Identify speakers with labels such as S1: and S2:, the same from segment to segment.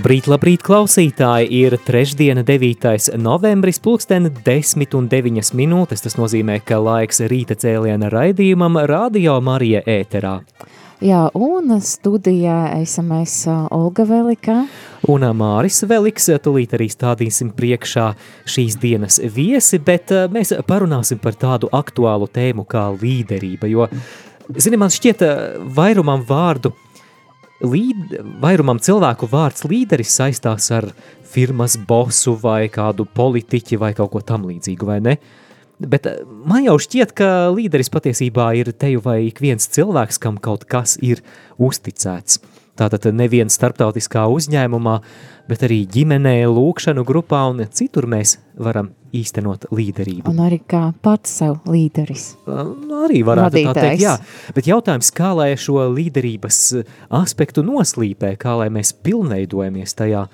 S1: Labrīt, labrīt, klausītāji! Ir trešdiena, 9. novembris, pulksten 10 un 9 minūtes. Tas nozīmē, ka laiks rīta cēliena raidījumam Radio Marija ēterā.
S2: Jā, un studijā esam mēs Olga Velika.
S1: Un Māris Veliks, tūlīt arī stādīsim priekšā šīs dienas viesi, bet mēs parunāsim par tādu aktuālu tēmu kā līderība, jo, zini, man šķiet vairumam vārdu līd, vairumam cilvēku vārds līderis saistās ar firmas bosu vai kādu politiķi vai kaut ko tam līdzīgu, vai ne? Bet man jau šķiet, ka līderis patiesībā ir teju vai ik viens cilvēks, kam kaut kas ir uzticēts. Tātad nevien starptautiskā uzņēmumā, bet arī ģimenē, lūkšanu grupā un citur mēs varam īstenot līderību.
S2: Un arī kā pats sev līderis.
S1: Arī varētu Vadītājs. tā teikt, jā. Bet jautājums, kā lai šo līderības aspektu noslīpē, kā lai mēs pilnveidojamies tajā.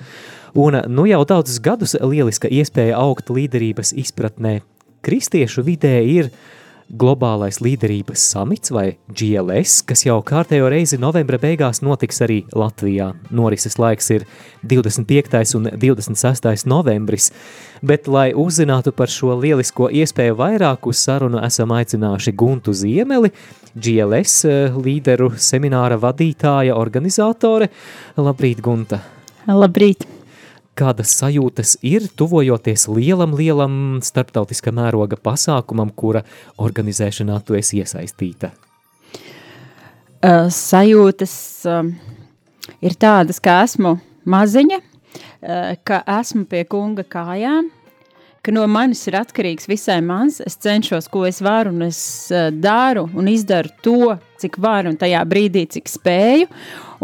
S1: Un nu jau daudzus gadus lieliska iespēja augt līderības izpratnē kristiešu vidē ir globālais līderības samits vai GLS, kas jau kārtējo reizi novembra beigās notiks arī Latvijā. Norises laiks ir 25. un 26. novembris, bet, lai uzzinātu par šo lielisko iespēju vairāk uz sarunu, esam aicinājuši Guntu Ziemeli, GLS eh, līderu semināra vadītāja, organizātore. Labrīt, Gunta!
S3: Labrīt!
S1: Kādas sajūtas ir tuvojoties lielam, lielam starptautiskā mēroga pasākumam, kura organizēšanā tu esi iesaistīta?
S3: Uh, sajūtas uh, ir tādas, ka esmu maziņa, uh, ka esmu pie kunga kājām, ka no manis ir atkarīgs visai mans. Es cenšos, ko es varu, un es uh, daru un izdaru to, cik varu, un tajā brīdī, cik spēju.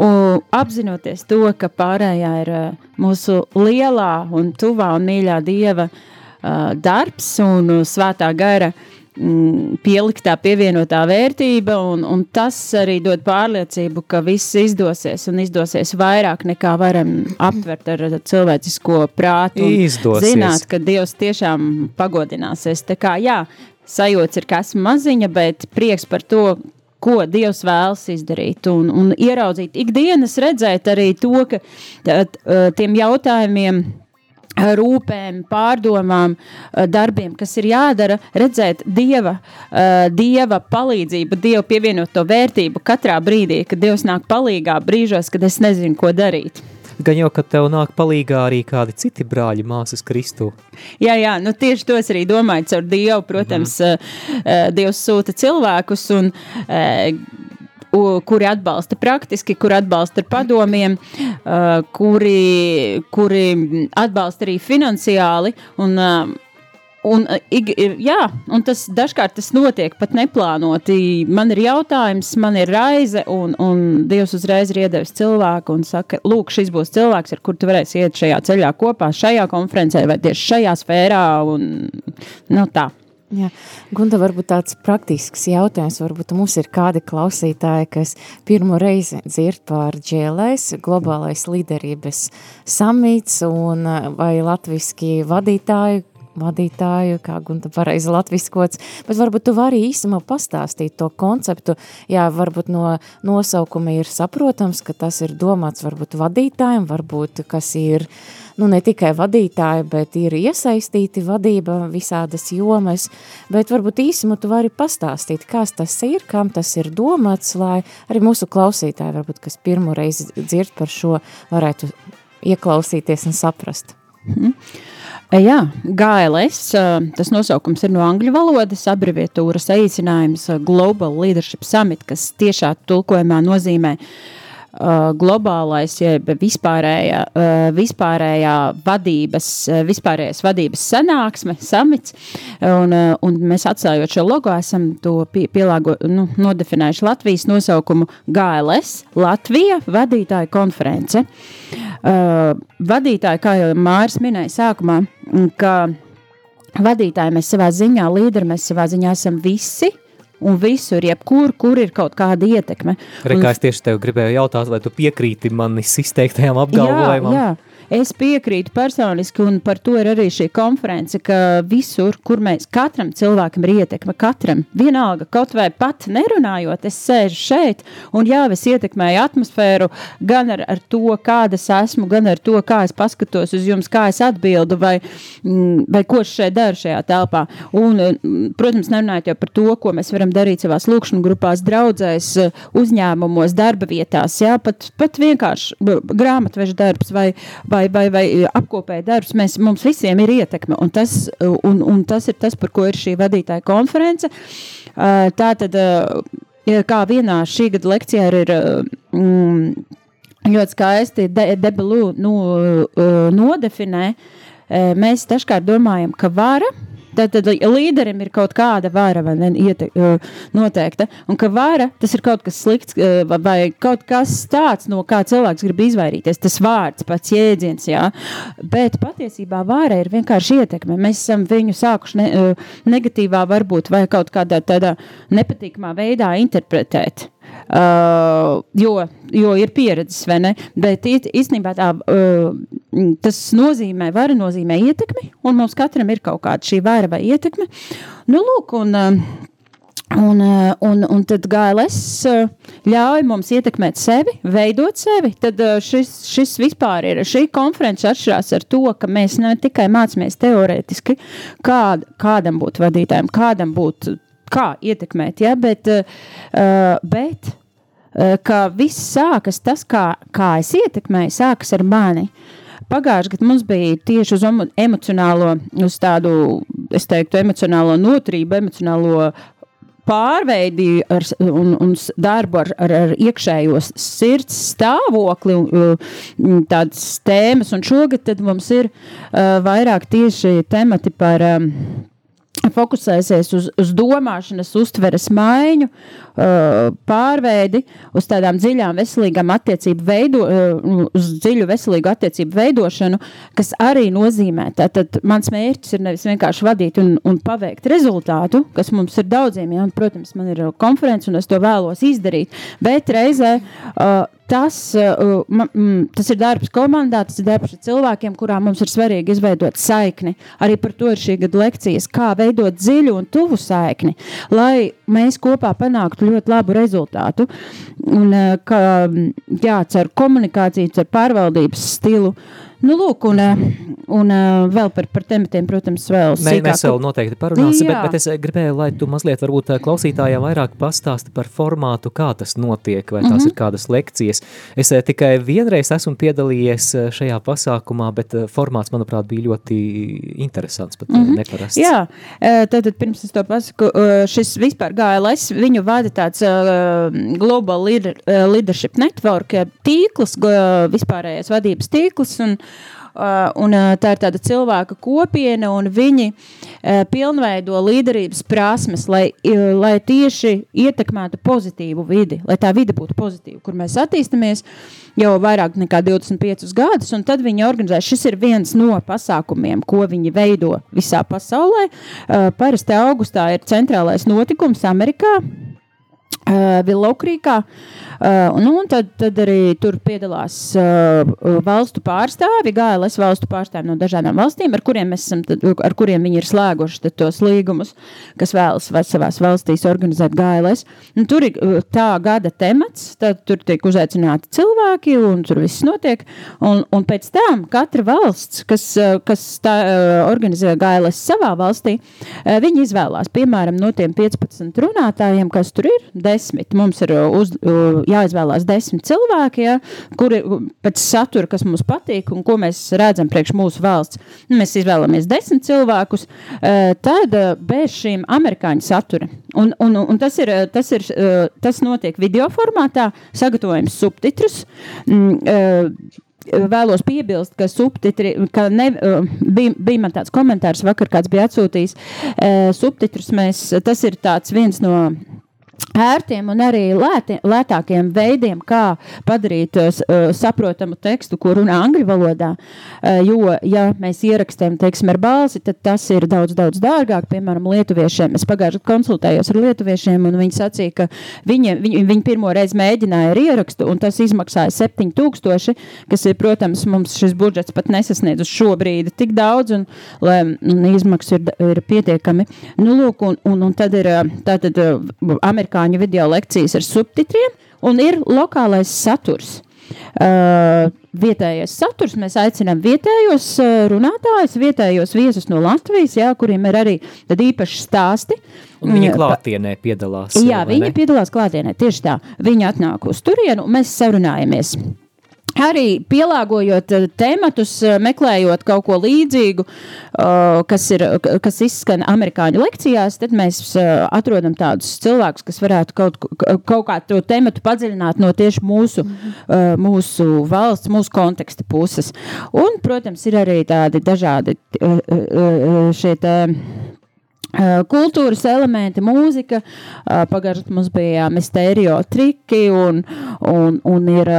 S3: Un apzinoties to, ka pārējā ir uh, mūsu lielā un tuvā un mīļā dieva uh, darbs un uh, svētā gara mm, pieliktā pievienotā vērtība, un, un tas arī dod pārliecību, ka viss izdosies un izdosies vairāk nekā varam aptvert ar cilvēcisko prātu.
S1: Izdosies.
S3: Zināt, ka Dievs tiešām pagodināsies. Tā kā jā, sajūta ir, ka esmu maziņa, bet prieks par to, ko Dievs vēlas izdarīt. Un, un ieraudzīt ikdienas, redzēt arī to, ka tā, tiem jautājumiem. Rūpēm, pārdomām, darbiem, kas ir jādara, redzēt dieva, dieva palīdzību, dieva pievienoto vērtību katrā brīdī, kad Dievs nāk palīdzīgā brīžos, kad es nezinu, ko darīt.
S1: Gan jau, ka tev nāk palīgā arī kādi citi brāļi, māsas Kristu.
S3: Jā, jā, nu tieši to es arī domāju caur Dievu. Protams, mm. Dievs sūta cilvēkus un kuri atbalsta praktiski, kuri atbalsta ar padomiem, kuri, kuri atbalsta arī finansiāli. Un, Un, jā, un tas dažkārt tas notiek pat neplānoti. Man ir jautājums, man ir raize, un, un Dievs uzreiz ir iedevis cilvēku un saka, lūk, šis būs cilvēks, ar kuru tu varēsi iet šajā ceļā kopā, šajā konferencē vai tieši šajā sfērā. Un, nu, tā.
S2: Jā. Gunda, varbūt tāds praktisks jautājums, varbūt mums ir kādi klausītāji, kas pirmo reizi dzird par GLS, globālais līderības samīts, un vai latviski vadītāji, vadītāju, kā Gunta pareizi latviskots, bet varbūt tu vari īsumā pastāstīt to konceptu, jā, varbūt no nosaukuma ir saprotams, ka tas ir domāts varbūt vadītājiem, varbūt kas ir, nu ne tikai vadītāji, bet ir iesaistīti vadība visādas jomas, bet varbūt īsumā tu vari pastāstīt, kas tas ir, kam tas ir domāts, lai arī mūsu klausītāji, varbūt, kas pirmo reizi dzird par šo, varētu ieklausīties un saprast.
S3: Mm. Jā, GLS, tas nosaukums ir no angļu valodas, abreviatūras aicinājums Global Leadership Summit, kas tiešā tulkojumā nozīmē uh, globālais, jeb vispārējā, uh, vispārējā vadības, uh, vispārējais vadības sanāksme, samits, un, uh, un mēs atstājot šo logo esam to pie, pielāgo, nu, nodefinējuši Latvijas nosaukumu GLS, Latvija vadītāja konference. Uh, vadītāji, kā jau Māris minēja sākumā, ka vadītāji mēs savā ziņā, līderi mēs savā ziņā esam visi, un visur, jebkur, kur ir kaut kāda ietekme.
S1: Rekā, es tieši tev gribēju jautāt, vai tu piekrīti manis izteiktajām apgalvojumam?
S3: Jā, jā. Es piekrītu personiski, un par to ir arī šī konference, ka visur, kur mēs katram cilvēkam ir ietekme, katram vienalga, kaut vai pat nerunājot, es sēžu šeit, un jā, es ietekmēju atmosfēru gan ar, ar to, kāda es esmu, gan ar to, kā es paskatos uz jums, kā es atbildu, vai, mm, vai ko es šeit daru šajā telpā. Un, mm, protams, nerunājot jau par to, ko mēs varam darīt savās lūkšanu grupās, draudzēs, uzņēmumos, darba vietās, jā, pat, pat vienkārši grāmatveža darbs vai, vai vai, vai, apkopēja darbs, mēs, mums visiem ir ietekme. Un tas, un, un tas ir tas, par ko ir šī vadītāja konference. Tā tad, kā vienā šī gada lekcijā ir. Mm, ļoti skaisti de, debelu nu, nodefinē, mēs dažkārt domājam, ka vara Tad, tad līderim ir kaut kāda vara vai ne, iete, noteikta, un ka vara tas ir kaut kas slikts vai kaut kas tāds, no kā cilvēks grib izvairīties. Tas vārds, pats jēdziens, jā. Bet patiesībā vara ir vienkārši ietekme. Mēs esam viņu sākuši ne, negatīvā, varbūt vai kaut kādā tādā nepatīkamā veidā interpretēt. Uh, jo, jo ir pieredzes, vai ne? Bet īstenībā tā, uh, tas nozīmē, vara nozīmē ietekmi, un mums katram ir kaut kāda šī vara vai ietekme. Nu, lūk, un, uh, Un, uh, un, un tad GLS uh, ļauj mums ietekmēt sevi, veidot sevi. Tad uh, šis, šis vispār ir šī konference atšķirās ar to, ka mēs ne tikai mācāmies teorētiski, kād, kādam būt vadītājam, kādam būt kā ietekmēt, ja, bet, bet ka viss sākas tas, kā, kā es ietekmēju, sākas ar mani. Pagājušajā gadā mums bija tieši uz emocionālo, uz tādu, es teiktu, emocionālo noturību, emocionālo pārveidi ar, un, un darbu ar, ar, ar iekšējo sirds stāvokli, tādas tēmas. Un šogad mums ir uh, vairāk tieši temati par. Um, fokusēsies uz, uz domāšanas, uztveres maiņu, uh, pārveidi, uz tādām dziļām, veselīgām attiecību veido, uh, uz dziļu veselīgu attiecību veidošanu, kas arī nozīmē, tātad mans mērķis ir nevis vienkārši vadīt un, un paveikt rezultātu, kas mums ir daudziem, ja, un, protams, man ir konference un es to vēlos izdarīt, bet reizē uh, tas, uh, mm, tas ir darbs komandā, tas ir darbs ar cilvēkiem, kurām mums ir svarīgi izveidot saikni. Arī par to ir šī gada lekcijas, kā veidot dziļu un tuvu saikni, lai mēs kopā panāktu ļoti labu rezultātu. Un, uh, ka, jā, ar komunikāciju, ar pārvaldības stilu. Nu, lūk, un, Un uh, vēl par, par tematiem, protams, vēl
S1: Mē, sīkāk. Mēs vēl noteikti parunāsim, bet, bet es gribēju, lai tu mazliet varbūt klausītājiem vairāk pastāsti par formātu, kā tas notiek, vai tās mm -hmm. ir kādas lekcijas. Es tikai vienreiz esmu piedalījies šajā pasākumā, bet formāts, manuprāt, bija ļoti interesants, pat mm -hmm. neparasts.
S3: Jā, tātad pirms es to pasaku, šis vispār GLS, viņu vada tāds uh, Global uh, Leadership Network tīkls, vispārējais vadības tīkls, un Uh, un, uh, tā ir tāda cilvēka kopiena, un viņi uh, pilnveido līderības prasmes, lai, lai tieši ietekmētu pozitīvu vidi, lai tā vide būtu pozitīva, kur mēs attīstamies jau vairāk nekā 25 gadus, tad viņi organizē. Šis ir viens no pasākumiem, ko viņi veido visā pasaulē. Parasti augustā ir centrālais notikums Amerikā. Uh, Villokrīkā. Uh, nu, un tad, tad arī tur piedalās uh, valstu pārstāvi, GLS valstu pārstāvi no dažādām valstīm, ar kuriem, esam, tad, ar kuriem viņi ir slēguši tos līgumus, kas vēlas savās valstīs organizēt GLS. Un tur ir tā gada temats, tad tur tiek uzaicināti cilvēki, un tur viss notiek. Un, un pēc tam katra valsts, kas, kas tā, organizē GLS savā valstī, viņi izvēlās, piemēram, no tiem 15 runātājiem, kas tur ir, desmit. Mums ir uz, jāizvēlās desmit cilvēki, ja, kuri pēc satura, kas mums patīk un ko mēs redzam priekš mūsu valsts. Nu, mēs izvēlamies desmit cilvēkus, tad bez šīm amerikāņu satura. Un, un, un tas, ir, tas, ir, tas notiek video formātā, sagatavojam subtitrus. Mm, vēlos piebilst, ka subtitri, ka ne, bija, bija man tāds komentārs vakar, kāds bija atsūtījis. Subtitrus mēs, tas ir tāds viens no ērtiem un arī lēti, lētākiem veidiem, kā padarīt uh, saprotamu tekstu, ko runā angļu valodā. Uh, jo, ja mēs ierakstām, teiksim, ar balsi, tad tas ir daudz, daudz dārgāk. Piemēram, lietuviešiem. Es pagājušajā gadā konsultējos ar lietuviešiem, un viņi sacīja, ka viņi, viņi, viņi pirmo reizi mēģināja ar ierakstu, un tas izmaksāja 7000, kas ir, protams, mums šis budžets pat nesasniedz uz šo brīdi tik daudz, un, lai, un izmaksas ir, ir pietiekami. Nu, lūk, un, un, un tad ir tātad amerikāņu amerikāņu video lekcijas ar subtitriem, un ir lokālais saturs. Uh, vietējais saturs. Mēs aicinām vietējos uh, runātājus, vietējos viesus no Latvijas, jā, kuriem ir arī īpaši stāsti.
S1: Un viņi mm, klātienē piedalās.
S3: Jā, viņi ne? piedalās klātienē, tieši tā. Viņi atnāk uz turienu un mēs sarunājamies. Arī pielāgojot uh, tematus, uh, meklējot kaut ko līdzīgu, uh, kas, ir, kas izskan amerikāņu lekcijās, tad mēs atrodam tādus cilvēkus, kas varētu kaut, kaut kā to tematu padziļināt no tieši mūsu, mūsu valsts, mūsu konteksta puses. Un, protams, ir arī tādi dažādi šie te. Kultūras elementi, mūzika. Pagājušajā mums bija mistērija triki un, un, un ir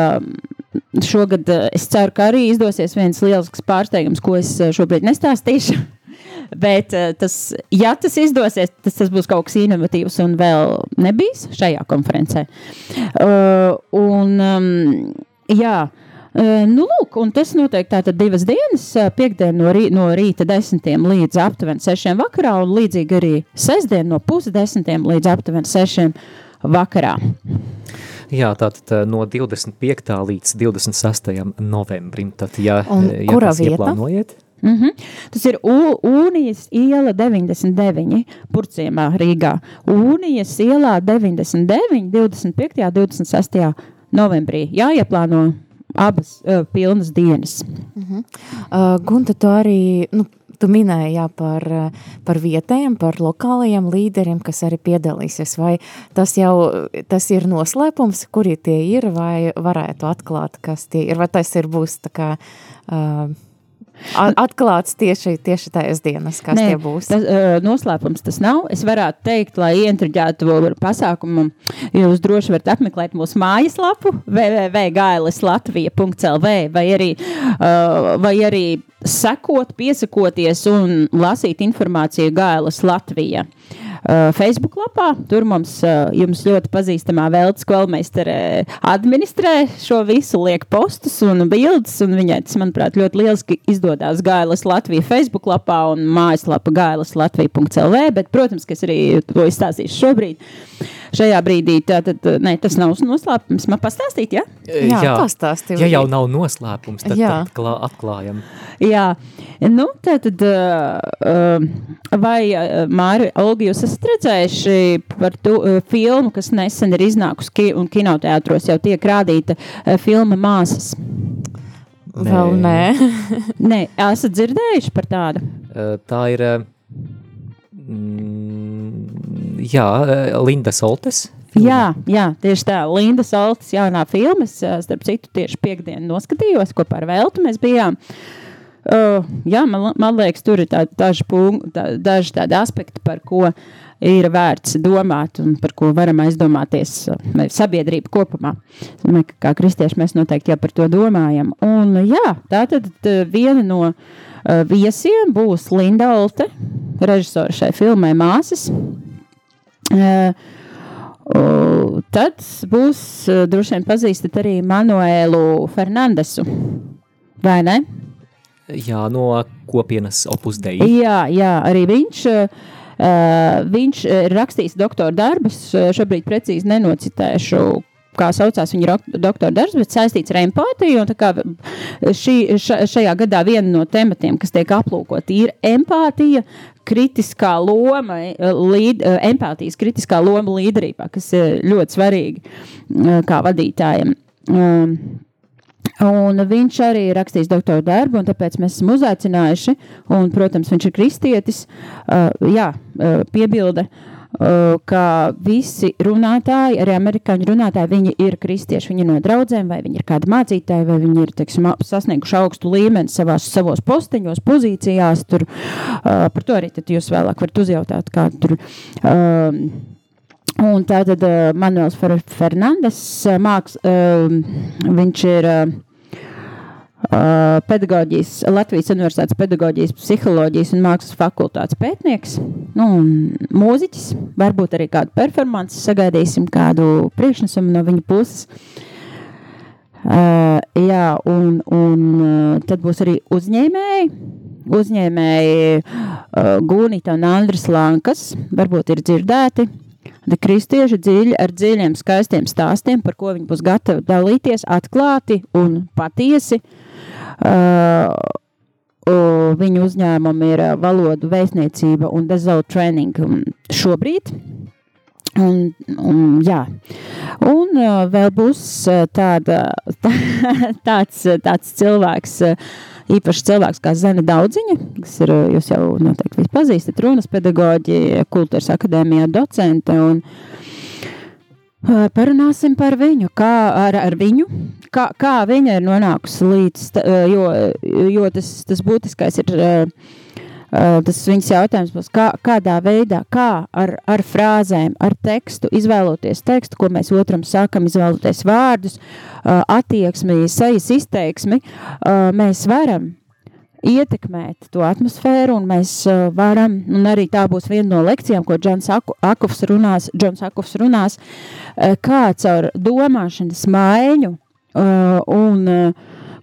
S3: šogad eh, es ceru, ka arī izdosies viens liels pārsteigums, ko es eh, šobrīd nestāstīšu. Bet eh, tas, ja tas izdosies, tas, tas būs kaut kas inovatīvs un vēl nebijis šajā konferencē. Uh, un, um, jā, Uh, nu, lūk, un tas notiek tātad divas dienas, piekdien no, rī, no rīta desmitiem līdz aptuveni sešiem vakarā, un līdzīgi arī sestdien no pusdesmitiem līdz aptuveni sešiem vakarā.
S1: Jā, tātad eh, no 25. līdz 26. novembrim. Tad, ja,
S2: Un
S1: ja
S2: kurā vietā?
S3: Mm -hmm. Tas ir Unijas iela 99, Purciemā, Rīgā. Unijas ielā 99, 25. un 26. novembrī. Jāieplāno abas uh, pilnas dienas.
S2: Mm -hmm. uh, Gunta, tu arī nu, Tu minēji jā, par, par vietējiem, par lokālajiem līderiem, kas arī piedalīsies. Vai tas jau tas ir noslēpums, kuri tie ir, vai varētu atklāt, kas tie ir, vai tas ir būs tā kā... Uh, Atklāts tieši, tieši tajās dienas, kas Nē, tie būs.
S3: Tas, noslēpums tas nav. Es varētu teikt, lai ieintriģētu pasākumu, jūs droši varat apmeklēt mūsu mājaslapu www.gaileslatvija.lv vai arī, vai arī sekot, piesakoties un lasīt informāciju Gailes Latvija. Uh, Facebook lapā. Tur mums uh, ļoti pazīstamā Veltes Kolmeistere administrē šo visu, liek postus un bildes, un viņai tas, manuprāt, ļoti lieliski izdodas Gailas Latvija Facebook lapā un mājaslapa gailas latvija.lv, bet, protams, ka es arī to izstāstīšu šobrīd. Šajā brīdī tātad, ne, tas nav noslēpums. Man pastāstīt, ja?
S2: Jā, jā pastāstīt.
S1: Ja jau nav noslēpums, tad, jā. tad klā, atklājam.
S3: Jā, nu, tātad, uh, vai Māri, Olga, jūs esat redzējuši par to uh, filmu, kas nesen ir iznākusi ki un kinoteātros jau tiek rādīta uh, filma Māsas?
S2: Nē. Vēl nē.
S3: nē, esat dzirdējuši par tādu?
S1: Uh, tā ir... Mm, jā, Linda Soltes.
S3: Filma. Jā, jā, tieši tā. Linda Soltes jaunā filma. Es, starp citu, tieši piekdienu noskatījos, kopā ar Veltu mēs bijām. Uh, jā, man, man liekas, tur ir tā, daži, punkti, tā, daži tādi aspekti, par ko ir vērts domāt un par ko varam aizdomāties uh, sabiedrība kopumā. Es domāju, ka kā kristieši mēs noteikti jau par to domājam. Un jā, tā tad viena no uh, viesiem būs Linda Olte, režisora šai filmai Māsas. Uh, tad būs uh, droši vien pazīstat arī Manuēlu Fernandesu, vai ne?
S1: Jā, no kopienas opus dei.
S3: Jā, jā, arī viņš, uh, viņš ir rakstījis doktora darbus, šobrīd precīzi nenocitēšu, kā saucās viņa doktora darbs, bet saistīts ar empātiju. Šī, šajā gadā viena no tematiem, kas tiek aplūkot, ir empātija, kritiskā loma, līd, empātijas kritiskā loma līderībā, kas ir ļoti svarīga kā vadītājiem. Um, Un viņš arī ir rakstījis doktora darbu, un tāpēc mēs esam uzaicinājuši. Un, protams, viņš ir kristietis. Uh, jā, uh, piebilde, uh, ka visi runātāji, arī amerikāņu runātāji, viņi ir kristieši. Viņi ir no draugiem, vai viņi ir kādi mācītāji, vai viņi ir teiksim, sasnieguši augstu līmeni savās, savos posteņos, pozīcijās. Tur, uh, par to arī jūs vēlāk varat uzjautāt, kā tur. Uh, Un tātad uh, Manuels Fernandes uh, māks, uh, viņš ir uh, pedagoģijas, Latvijas Universitātes pedagoģijas, psiholoģijas un mākslas fakultātes pētnieks, nu, mūziķis, varbūt arī kādu performanci, sagaidīsim kādu priekšnesumu no viņa puses. Uh, jā, un, un tad būs arī uzņēmēji, uzņēmēji uh, Gūnita un Andris Lankas, varbūt ir dzirdēti, Tad kristieši dziļi ar dziļiem, skaistiem stāstiem, par ko viņi būs gatavi dalīties, atklāti un patiesi. Uh, viņu uzņēmumi ir uh, valodu vēstniecība un dezout training šobrīd. Un, un, jā. un uh, vēl būs uh, tāda, tā, tāds, tāds cilvēks, uh, īpašs cilvēks kā Zena Daudziņa, kas ir, jūs jau noteikti visi pazīstat, runas pedagoģi, kultūras akadēmijā docente, un parunāsim par viņu, kā ar, ar viņu, kā, kā viņa ir nonākusi līdz, jo, jo tas, tas būtiskais ir tas viņas jautājums būs, kā, kādā veidā, kā ar, ar frāzēm, ar tekstu, izvēloties tekstu, ko mēs otram sākam, izvēloties vārdus, attieksmi, sejas izteiksmi, mēs varam ietekmēt to atmosfēru, un mēs uh, varam, un arī tā būs viena no lekcijām, ko Džons Akufs runās, Džons Akufs runās, uh, kā caur domāšanas maiņu un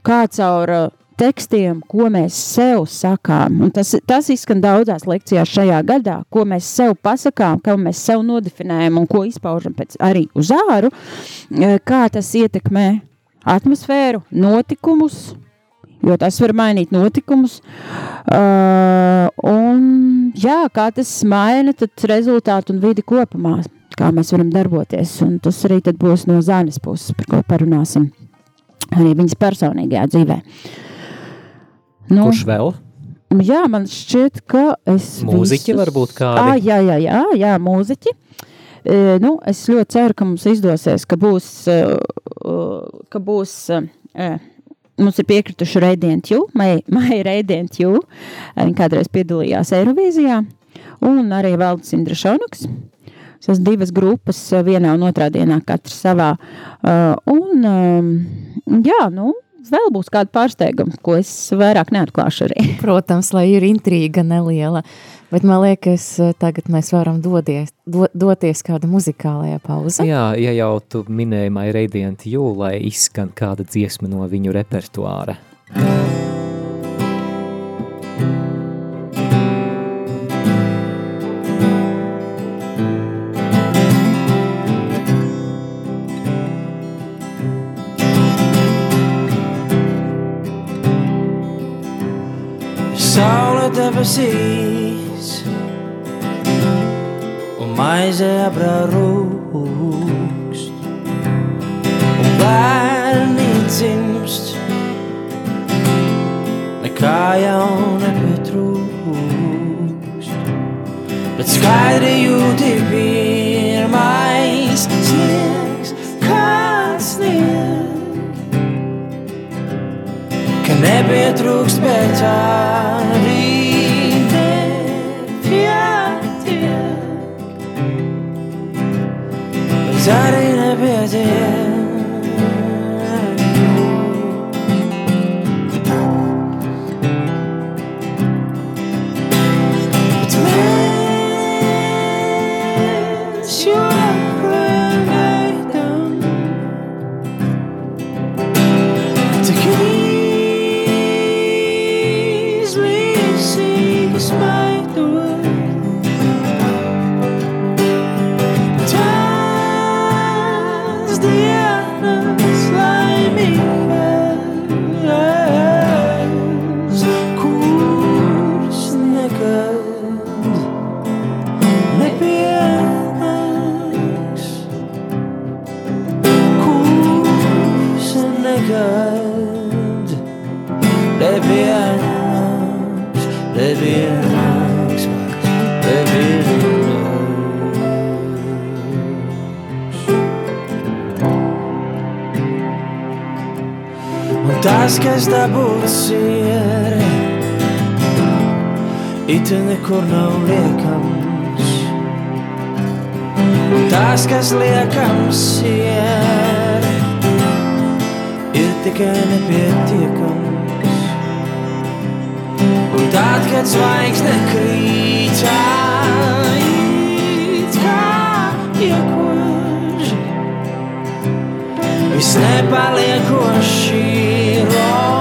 S3: kā caur tekstiem, ko mēs sev sakām. Un tas, tas izskan daudzās lekcijās šajā gadā, ko mēs sev pasakām, kā mēs sev nodefinējam un ko izpaužam pēc arī uz āru, kā tas ietekmē atmosfēru, notikumus, jo tas var mainīt notikumus. Uh, un jā, kā tas maina rezultātu un vidi kopumā, kā mēs varam darboties. Un tas arī būs no zāles puses, par ko parunāsim arī viņas personīgajā dzīvēm.
S1: Nu, Kurš vēl?
S3: Jā, man šķiet, ka es.
S1: Mūziķi visus... varbūt kādi.
S3: Ah, jā, jā, jā, jā, mūziķi. E, nu, es ļoti ceru, ka mums izdosies, ka būs, ka būs e, mums ir piekrituši Radiant You, Maija Radiant You, viņa kādreiz piedalījās Eirovīzijā, un arī Valdis Indrašonuks. Tas divas grupas vienā un otrā dienā katra savā. Un, jā, nu, vēl būs kāda pārsteiguma, ko es vairāk neatklāšu arī.
S2: Protams, lai ir intriga neliela, bet man liekas, tagad mēs varam dodies, do, doties kāda muzikālajā pauze.
S1: Jā, ja jau tu minēji My Radiant You, lai izskan kāda dziesma no viņu repertuāra.
S4: Debesīs un maize abrarūkst un bērni dzimst nekā jau nepietrūkst bet skaidri jūti pirmais sniegs kāds sniegs ka nepietrūkst bet arī arī nepietiek. Bet mēs joprojām gaidām tik izmisīgi dabūts ir, it nekur nav liekams. Un tas, kas liekams ir, ir tikai nepietiekams. Un tad, kad zvaigzne krītā, it kā iekož, viss nepaliekoši rombe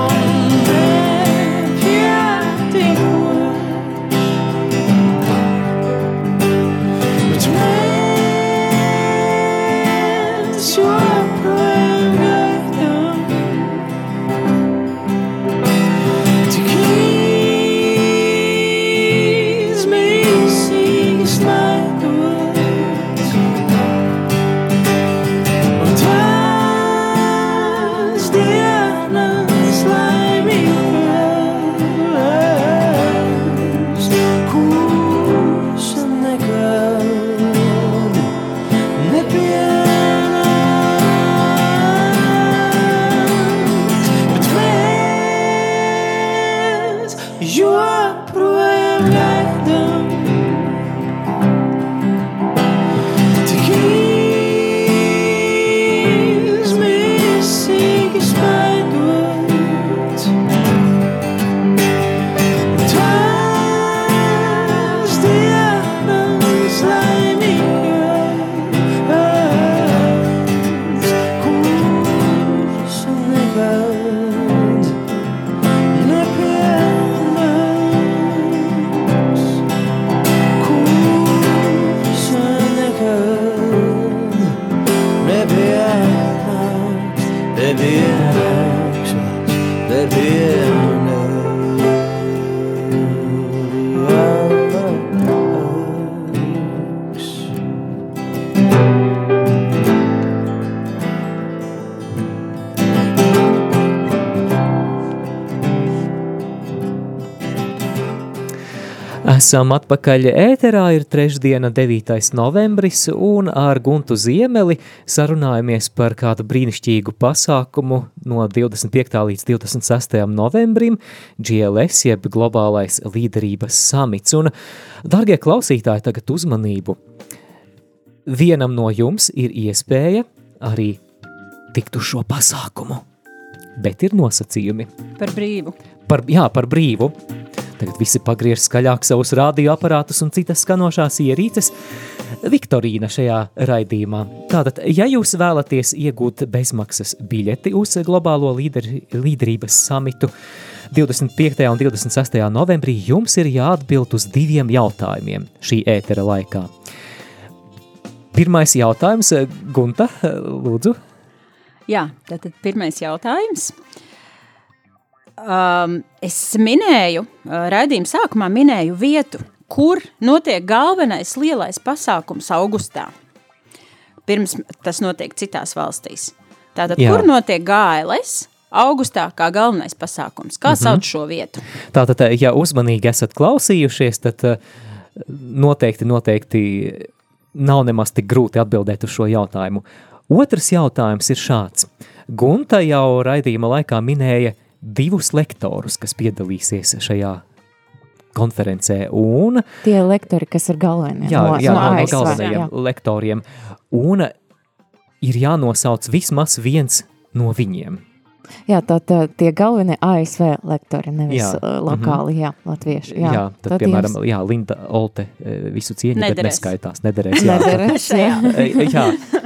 S1: Esam atpakaļ ēterā, ir trešdiena 9. novembris, un ar Guntu Ziemeli sarunājamies par kādu brīnišķīgu pasākumu no 25. līdz 26. novembrim, GLS, jeb Globālais līderības samits. Un, dargie klausītāji, tagad uzmanību! Vienam no jums ir iespēja arī tikt uz šo pasākumu, bet ir nosacījumi.
S3: Par brīvu.
S1: Par, jā, par brīvu. Tagad visi pagriež skaļāk savus radioaparātus un citas skanošās ierīces. Viktorīna šajā raidījumā. Tātad, ja jūs vēlaties iegūt bezmaksas biļeti uz globālo līderi, līderības samitu 25. un 26. novembrī, jums ir jāatbild uz diviem jautājumiem šī ētera laikā. Pirmais jautājums, Gunta, lūdzu.
S3: Jā, tātad pirmais jautājums. Um, es minēju, uh, raidījuma sākumā minēju vietu, kur notiek galvenais lielais pasākums augustā. Pirms tas notiek citās valstīs. Tātad,
S1: Jā.
S3: kur notiek GLS augustā kā galvenais pasākums? Kā mm -hmm. sauc šo vietu?
S1: Tātad, ja uzmanīgi esat klausījušies, tad eh, noteikti, noteikti nav nemaz tik grūti atbildēt uz šo jautājumu. Otrs jautājums ir šāds. Gunta jau raidījuma laikā minēja divus lektorus, kas piedalīsies šajā konferencē, un
S2: Tie lektori, kas ir galvenie.
S1: jā,
S2: no,
S1: jā, no, no
S2: ASV,
S1: galvenajiem
S2: jā.
S1: lektoriem, un ir jānosauc vismaz viens no viņiem.
S2: Jā, tā, tā, tie galvenie ASV lektori, nevis
S1: Jā.
S2: jā. lokāli, jā, latvieši.
S1: Jā, jā tad, tad piemēram,
S2: jums
S1: jā, Linda Olte eh, visu cieņu, bet
S3: Nederēs.
S1: neskaitās, nederēs. Jā, tad-
S2: nederēs, jā.
S1: E,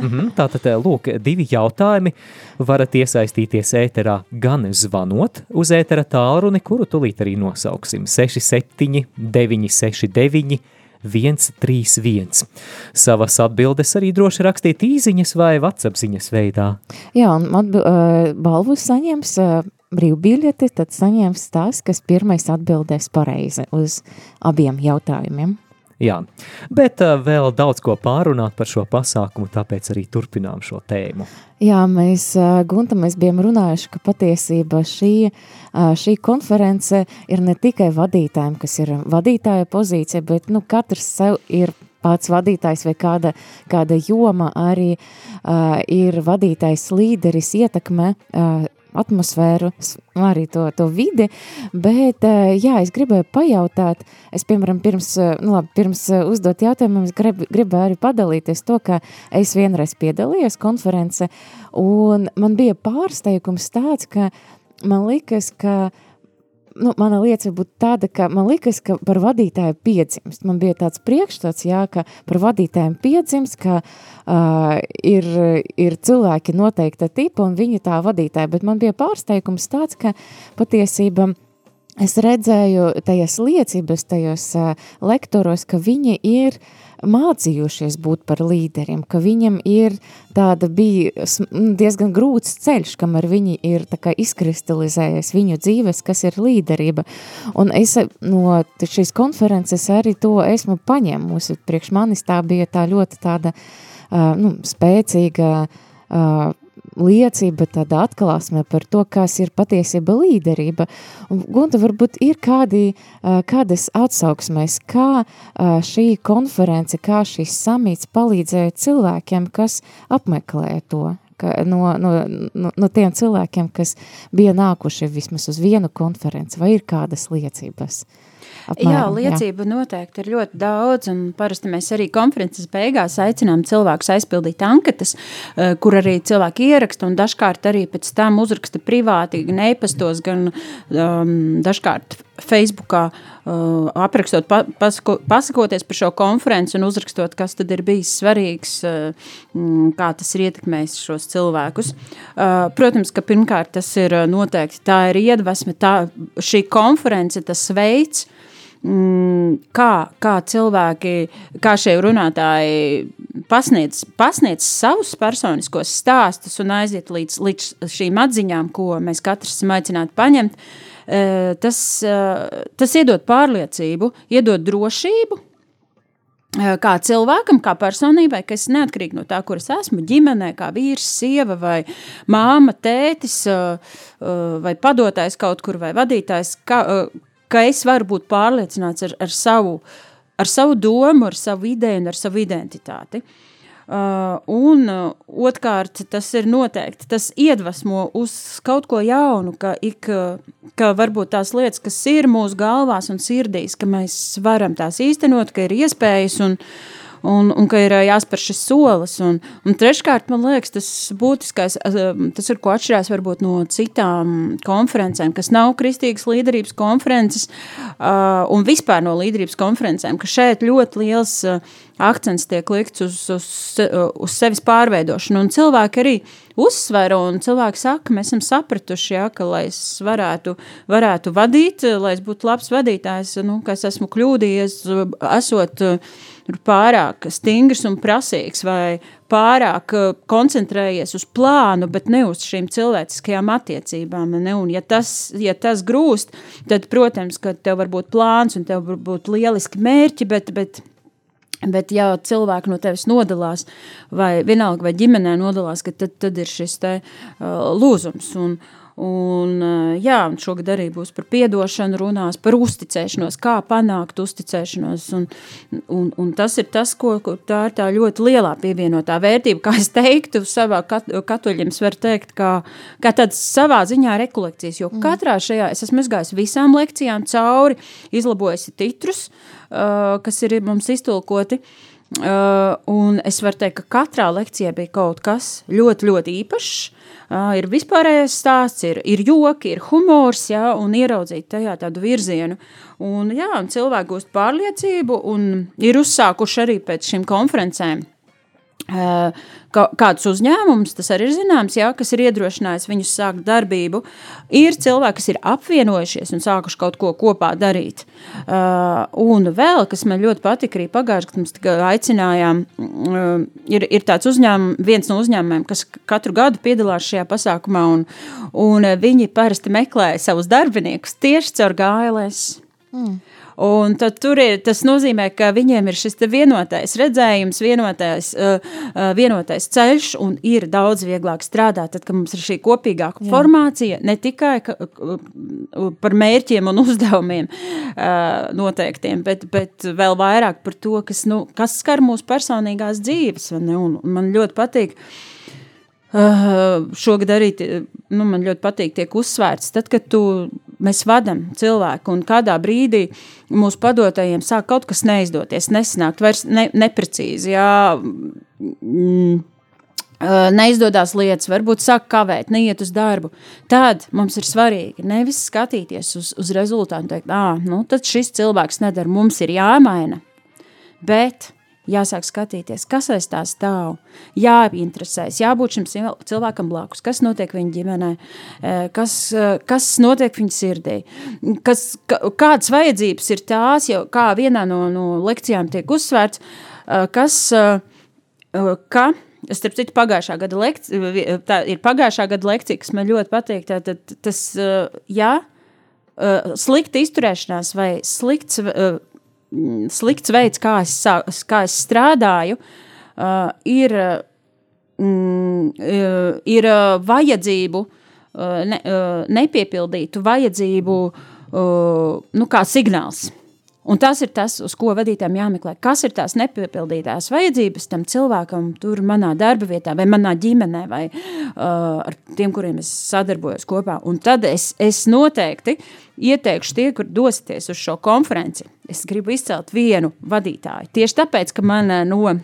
S1: Jā, mhm, tātad, lūk, divi jautājumi. Varat iesaistīties ēterā gan zvanot uz ētera tālruni, kuru tulīt arī nosauksim 67 969 131. Savas atbildes arī droši rakstīt īziņas vai WhatsApp ziņas veidā.
S2: Jā, un uh, balvu saņems uh, brīvbiļeti, tad saņems tas, kas pirmais atbildēs pareizi uz abiem jautājumiem.
S1: Jā, bet uh, vēl daudz ko pārunāt par šo pasākumu, tāpēc arī turpinām šo tēmu.
S2: Jā, mēs, uh, Gunta, mēs bijām runājuši, ka patiesībā šī, uh, šī konference ir ne tikai vadītājiem, kas ir vadītāja pozīcija, bet nu, katrs sev ir pats vadītājs vai kāda, kāda joma arī uh, ir vadītājs līderis ietekme uh, atmosfēru, arī to, to vidi, bet, jā, es gribēju pajautāt, es, piemēram, pirms, nu labi, pirms uzdot jautājumu, es grib, gribēju arī padalīties to, ka es vienreiz piedalījos konference, un man bija pārsteigums tāds, ka man likas, ka nu, mana lieta būtu tāda, ka man liekas, ka par vadītāju piedzimst. Man bija tāds priekšstats, jā, ka par vadītājiem piedzimst, ka uh, ir, ir cilvēki noteikta tipa un viņi tā vadītāji, bet man bija pārsteigums tāds, ka patiesība es redzēju tajās liecības, tajos uh, lektoros, ka viņi ir uh, mācījušies būt par līderiem, ka viņam ir tāda bija diezgan grūts ceļš, kamēr viņi ir tā kā izkristalizējies viņu dzīves, kas ir līderība. Un es no šīs konferences arī to esmu paņēmusi. Priekš manis tā bija tā ļoti tāda uh, nu, spēcīga uh, liecība, tāda atklāsme par to, kas ir patiesība līderība. Un, Gunta, varbūt ir kādi, kādas atsauksmēs, kā šī konference, kā šis samīts palīdzēja cilvēkiem, kas apmeklē to? No, no, no, no tiem cilvēkiem, kas bija nākuši vismaz uz vienu konferenci, vai ir kādas liecības? Uh,
S3: Apmēram, jā, liecība jā. noteikti ir ļoti daudz, parasti mēs arī konferences beigās aicinām cilvēkus aizpildīt anketas, eh, kur arī cilvēki ieraksta, un dažkārt arī pēc tam uzraksta privāti, gan e-pastos, gan um, dažkārt Facebookā uh, aprakstot, pa, pasako, pasakoties par šo konferenci un uzrakstot, kas tad ir bijis svarīgs, uh, kā tas ir ietekmējis šos cilvēkus. Uh, protams, ka pirmkārt tas ir noteikti tā ir iedvesme, tā šī konference, tas veids, mm, kā, kā cilvēki, kā šie runātāji pasniedz, pasniedz savus personiskos stāstus un aiziet līdz, līdz šīm atziņām, ko mēs katrs esam aicināti paņemt, e, tas, e, tas iedod pārliecību, iedod drošību, e, kā cilvēkam, kā personībai, kas neatkarīgi no tā, kur es esmu, ģimenē, kā vīrs, sieva vai māma, tētis vai padotājs kaut kur vai vadītājs, kā, ka es varu būt pārliecināts ar, ar, savu, ar savu domu, ar savu ideju un ar savu identitāti. Uh, un uh, otrkārt, tas ir noteikti, tas iedvesmo uz kaut ko jaunu, ka, ik, ka varbūt tās lietas, kas ir mūsu galvās un sirdīs, ka mēs varam tās īstenot, ka ir iespējas un, uh, un, un ka ir jāspēr šis solis. Un, un treškārt, man liekas, tas būtiskais, tas ir ko atšķirās varbūt no citām konferencēm, kas nav kristīgas līderības konferences uh, un vispār no līderības konferencēm, ka šeit ļoti liels uh, akcents tiek likts uz, uz, uz sevis pārveidošanu. Un cilvēki arī uzsver, un cilvēki saka, mēs esam sapratuši, ja, ka, lai es varētu, varētu vadīt, lai es būtu labs vadītājs, nu, ka es esmu kļūdījies, esot pārāk stingrs un prasīgs, vai pārāk koncentrējies uz plānu, bet ne uz šīm cilvēciskajām attiecībām. Ne? Un, ja, tas, ja tas grūst, tad, protams, ka tev var būt plāns un tev var būt lieliski mērķi, bet, bet Bet, ja cilvēki no tevis nodalās, vai vienalga, vai ģimenē nodalās, tad, tad ir šis te, uh, lūzums. Un, un, uh, jā, šogad arī būs par piedošanu, runās par uzticēšanos, kā panākt uzticēšanos. Un, un, un tas ir tas, ko, ko tā ir tā ļoti lielā pievienotā vērtība. Kā es teiktu, savā kat, katoļiem var teikt, kā, kā tāds savā ziņā rekolekcijas, jo mm. katrā šajā es esmu izgājis visām lekcijām cauri, izlabojusi titrus, Uh, kas ir mums iztulkoti. Uh, un es varu teikt, ka katrā lekcijā bija kaut kas ļoti, ļoti īpašs. Uh, ir vispārējais stāsts, ir, ir joki, ir humors, jā, un ieraudzīt tajā tādu virzienu. Un, jā, un cilvēki gūst pārliecību un ir uzsākuši arī pēc šīm konferencēm kādus uzņēmumus, tas arī ir zināms, jā, kas ir iedrošinājis viņus sākt darbību. Ir cilvēki, kas ir apvienojušies un sākuši kaut ko kopā darīt. Uh, un vēl, kas man ļoti patika, arī pagājušajā gadā mums aicinājām, uh, ir, ir tāds uzņēmums, viens no uzņēmumiem, kas katru gadu piedalās šajā pasākumā, un, un viņi parasti meklē savus darbiniekus tieši caur GLS. Mm. Un tad tur ir, tas nozīmē, ka viņiem ir šis vienotais redzējums, vienotais, uh, uh, vienotais ceļš, un ir daudz vieglāk strādāt, tad, kad mums ir šī kopīgā Jā. formācija, ne tikai ka, uh, par mērķiem un uzdevumiem uh, noteiktiem, bet, bet vēl vairāk par to, kas, nu, kas skar mūsu personīgās dzīves. Un man ļoti patīk, uh, šogad arī nu, man ļoti patīk, tiek uzsvērts. Tad, kad tu, mēs vadām cilvēku un kādā brīdī mūsu padotajiem sāk kaut kas neizdoties, nesanākt, vairs ne, neprecīzi. Jā, mm, neizdodas lietas, varbūt sāk kavēt, neiet uz darbu. Tad mums ir svarīgi nevis skatīties uz, uz rezultātu un teikt, ah, nu tad šis cilvēks nedara, mums ir jāmaina. Bet jāsāk skatīties, kas aiz tā stāv, jāinteresēs, jābūt šim cilvēkam blakus, kas notiek viņa ģimenē, kas, kas notiek viņa sirdī, kas, kādas vajadzības ir tās, jau kā vienā no, no lekcijām tiek uzsvērts, kas, ka, starp citu, pagājušā gada lekcija, tā ir pagājušā gada lekcija, kas man ļoti patīk, tā, tā, tas, jā, slikta izturēšanās vai slikts slikts veids, kā es, kā es strādāju, uh, ir, mm, uh, ir uh, vajadzību, ne, nepiepildītu vajadzību nu, kā signāls. Un tas ir tas, uz ko vadītājiem jāmeklē. Kas ir tās nepiepildītās vajadzības tam cilvēkam, tur manā darba vietā, vai manā ģimenē, vai uh, ar tiem, kuriem es sadarbojos kopā. Un tad es, es noteikti ieteikšu tie, kur dosieties uz šo konferenci. Es gribu izcelt vienu vadītāju. Tieši tāpēc, ka man uh, no.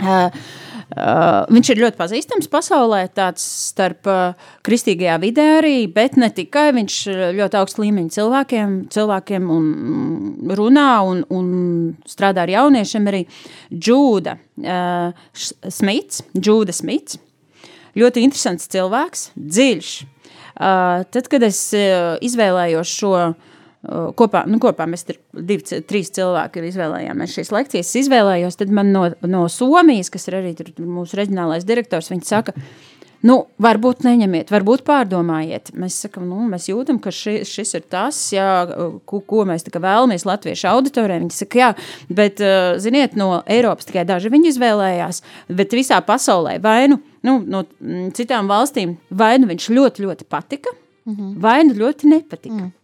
S3: Uh, Uh, viņš ir ļoti pazīstams pasaulē, tāds starp uh, kristīgajā vidē arī, bet ne tikai. Viņš ļoti augstu līmeņu cilvēkiem, cilvēkiem un, runā un, un strādā ar jauniešiem arī. Džūda uh, Smits, Džūda Smits, ļoti interesants cilvēks, dziļš. Uh, tad, kad es uh, izvēlējos šo uh, kopā, nu, kopā mēs tur divi, trīs cilvēki izvēlējāmies šīs lekcijas. Es izvēlējos, tad man no, no Somijas, kas ir arī mūsu reģionālais direktors, viņi saka, nu, varbūt neņemiet, varbūt pārdomājiet. Mēs sakam, nu, mēs jūtam, ka ši, šis ir tas, jā, ko, ko mēs vēlamies latviešu auditorijai. Viņi saka, jā, bet, ziniet, no Eiropas tikai daži viņi izvēlējās, bet visā pasaulē vai nu, nu no citām valstīm vai nu viņš ļoti, ļoti patika, mm -hmm. vai nu ļoti nepatika. Mm.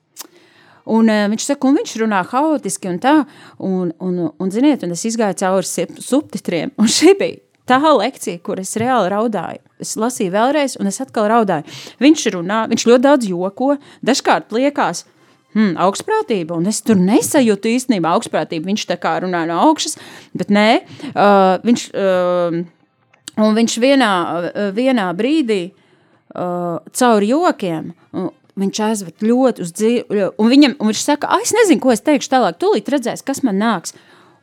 S3: Un, uh, viņš saka, un viņš runā haotiski un tā, un, un, un ziniet, un es izgāju cauri subtitriem, un šī bija tā lekcija, kur es reāli raudāju. Es lasīju vēlreiz, un es atkal raudāju. Viņš runā, viņš ļoti daudz joko, dažkārt liekas, hmm, augstprātība, un es tur nesajūtu īstenībā augstprātību. Viņš tā kā runā no augšas, bet nē, uh, viņš, uh, un viņš vienā, vienā brīdī uh, caur jokiem, uh, viņš aizved ļoti uz dzīvi, un, viņam, un viņš saka, ah, es nezinu, ko es teikšu tālāk, tūlīt redzēs, kas man nāks.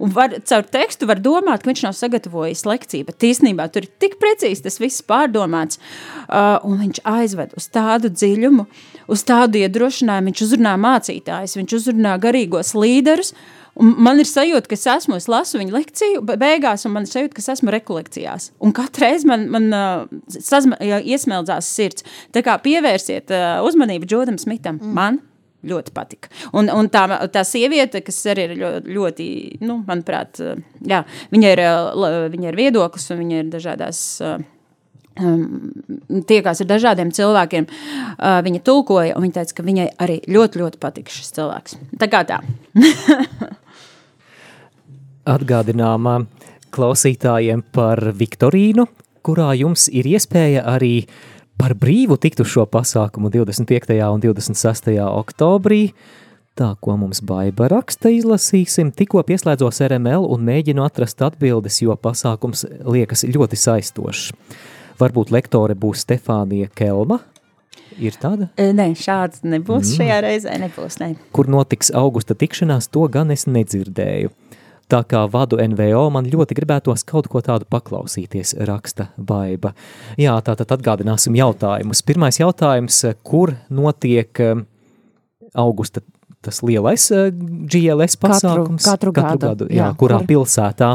S3: Un var, caur tekstu var domāt, ka viņš nav sagatavojis lekciju, bet īstenībā tur ir tik precīzi tas viss pārdomāts, uh, un viņš aizved uz tādu dziļumu, uz tādu iedrošinājumu, viņš uzrunā mācītājs, viņš uzrunā garīgos līderus, uh, Un man ir sajūta, ka es esmu, es lasu viņa lekciju, beigās, un man ir sajūta, ka es esmu rekolekcijās. Un katru reizi man, man sazma, iesmeldzās sirds. Tā kā pievērsiet uzmanību Džodam Smitam. Mm. Man ļoti patika. Un, un tā, tā sieviete, kas arī ir ļoti, ļoti nu, manuprāt, jā, viņa ir, viņa ir viedoklis un viņa ir dažādās. Um, tiekās ar dažādiem cilvēkiem. Uh, viņa tulkoja, un viņa teica, ka viņai arī ļoti, ļoti patika šis cilvēks. Tā kā tā.
S1: atgādinām klausītājiem par Viktorīnu, kurā jums ir iespēja arī par brīvu tikt uz šo pasākumu 25. un 26. oktobrī. Tā, ko mums baiba raksta, izlasīsim, tikko pieslēdzos RML un mēģinu atrast atbildes, jo pasākums liekas ļoti saistošs. Varbūt lektore būs Stefānija Kelma, Ir tāda?
S3: Nē, šāds nebūs mm. šajā reizē. Nebūs, ne.
S1: Kur notiks augusta tikšanās, to gan es nedzirdēju. Tā kā vadu NVO, man ļoti gribētos kaut ko tādu paklausīties, raksta Baiba. Jā, tātad atgādināsim jautājumus. Pirmais jautājums, kur notiek um, augusta tas lielais uh, GLS pasākums?
S2: Katru, katru, katru gadu.
S1: gadu jā, jā, kurā kur? pilsētā.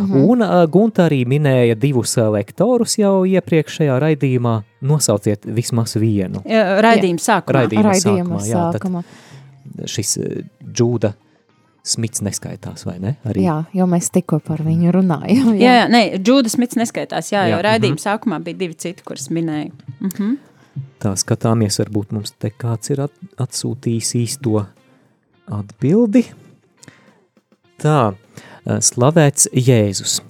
S1: Mhm. Un uh, Gunta arī minēja divus lektorus jau iepriekšējā raidījumā. Nosauciet vismaz vienu.
S3: Raidījuma sākumā.
S1: Raidījuma, raidījuma sākumā. Jā, sākumā. Šis uh, Džūda Smits neskaitās, vai ne?
S2: Arī? Jā, jo mēs tikko par viņu runājām.
S3: Jā, jā, jā nē, Džūda Smits neskaitās, jā, jā. jo raidījuma mm -hmm. sākumā bija divi citi, kurus minēju. Mm -hmm.
S1: Tā skatāmies, varbūt mums te kāds ir at atsūtījis īsto atbildi. Tā, slavēts Jēzus.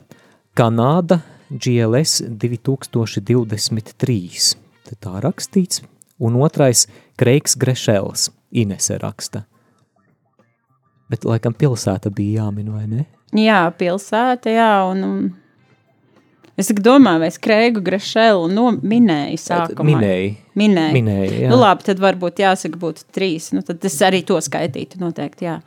S1: Kanāda GLS 2023. Te tā rakstīts. Un otrais Kreiks Grešels, Inese raksta. Bet laikam pilsēta bija jāmin, vai ne?
S3: Jā, pilsēta, jā, un, un es domāju, vai es Kreigu Grešelu no, minēju sākumā.
S1: Minēju.
S3: Minēju.
S1: Minēju, jā.
S3: Nu labi, tad varbūt jāsaka būtu trīs, nu tad es arī to skaitītu noteikti, jā.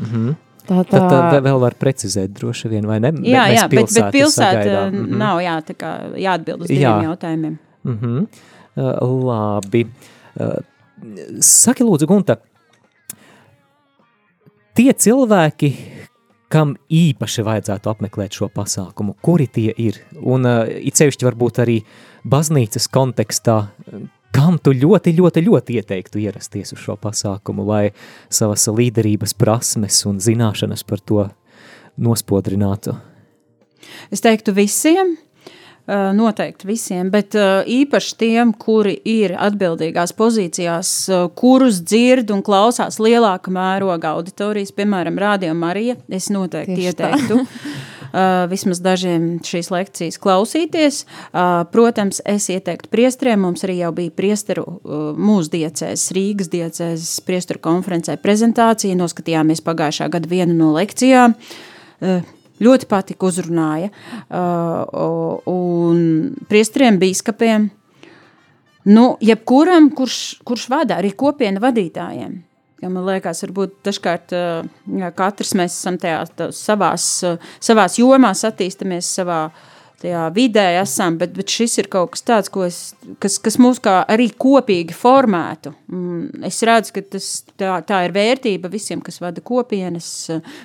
S1: Mhm. Tā, tā. Tad, tad vēl var precizēt droši vien, vai ne?
S3: Jā, jā, bet, bet pilsēta mm -hmm. nav jā, tā kā jāatbild uz diviem jā. jautājumiem.
S1: Mm -hmm. uh, labi. Uh, saki lūdzu, Gunta, tie cilvēki, kam īpaši vajadzētu apmeklēt šo pasākumu, kuri tie ir? Un uh, it sevišķi varbūt arī baznīcas kontekstā, kam tu ļoti, ļoti, ļoti ieteiktu ierasties uz šo pasākumu, lai savas līderības prasmes un zināšanas par to nospodrinātu?
S3: Es teiktu visiem, noteikti visiem, bet īpaši tiem, kuri ir atbildīgās pozīcijās, kurus dzird un klausās lielāka mēroga auditorijas, piemēram, Rādio Marija, es noteikti Tieši ieteiktu. Vismaz dažiem šīs lekcijas klausīties. Protams, es ieteiktu priesteriem, mums arī jau bija priesteru mūsu diecēs, Rīgas diecēs priesteru konferencē prezentācija, noskatījāmies pagājušā gada vienu no lekcijām. Ļoti patika uzrunāja. Un priesteriem, bīskapiem, nu, jebkuram, kurš, kurš vada, arī kopienu vadītājiem Ja man liekas, varbūt dažkārt jā, katrs mēs esam tajā tā, savās, savās jomās, attīstamies savā tajā vidē, esam, bet, bet šis ir kaut kas tāds, ko es, kas, kas mūs kā arī kopīgi formētu. Mm, es redzu, ka tas, tā, tā ir vērtība visiem, kas vada kopienas,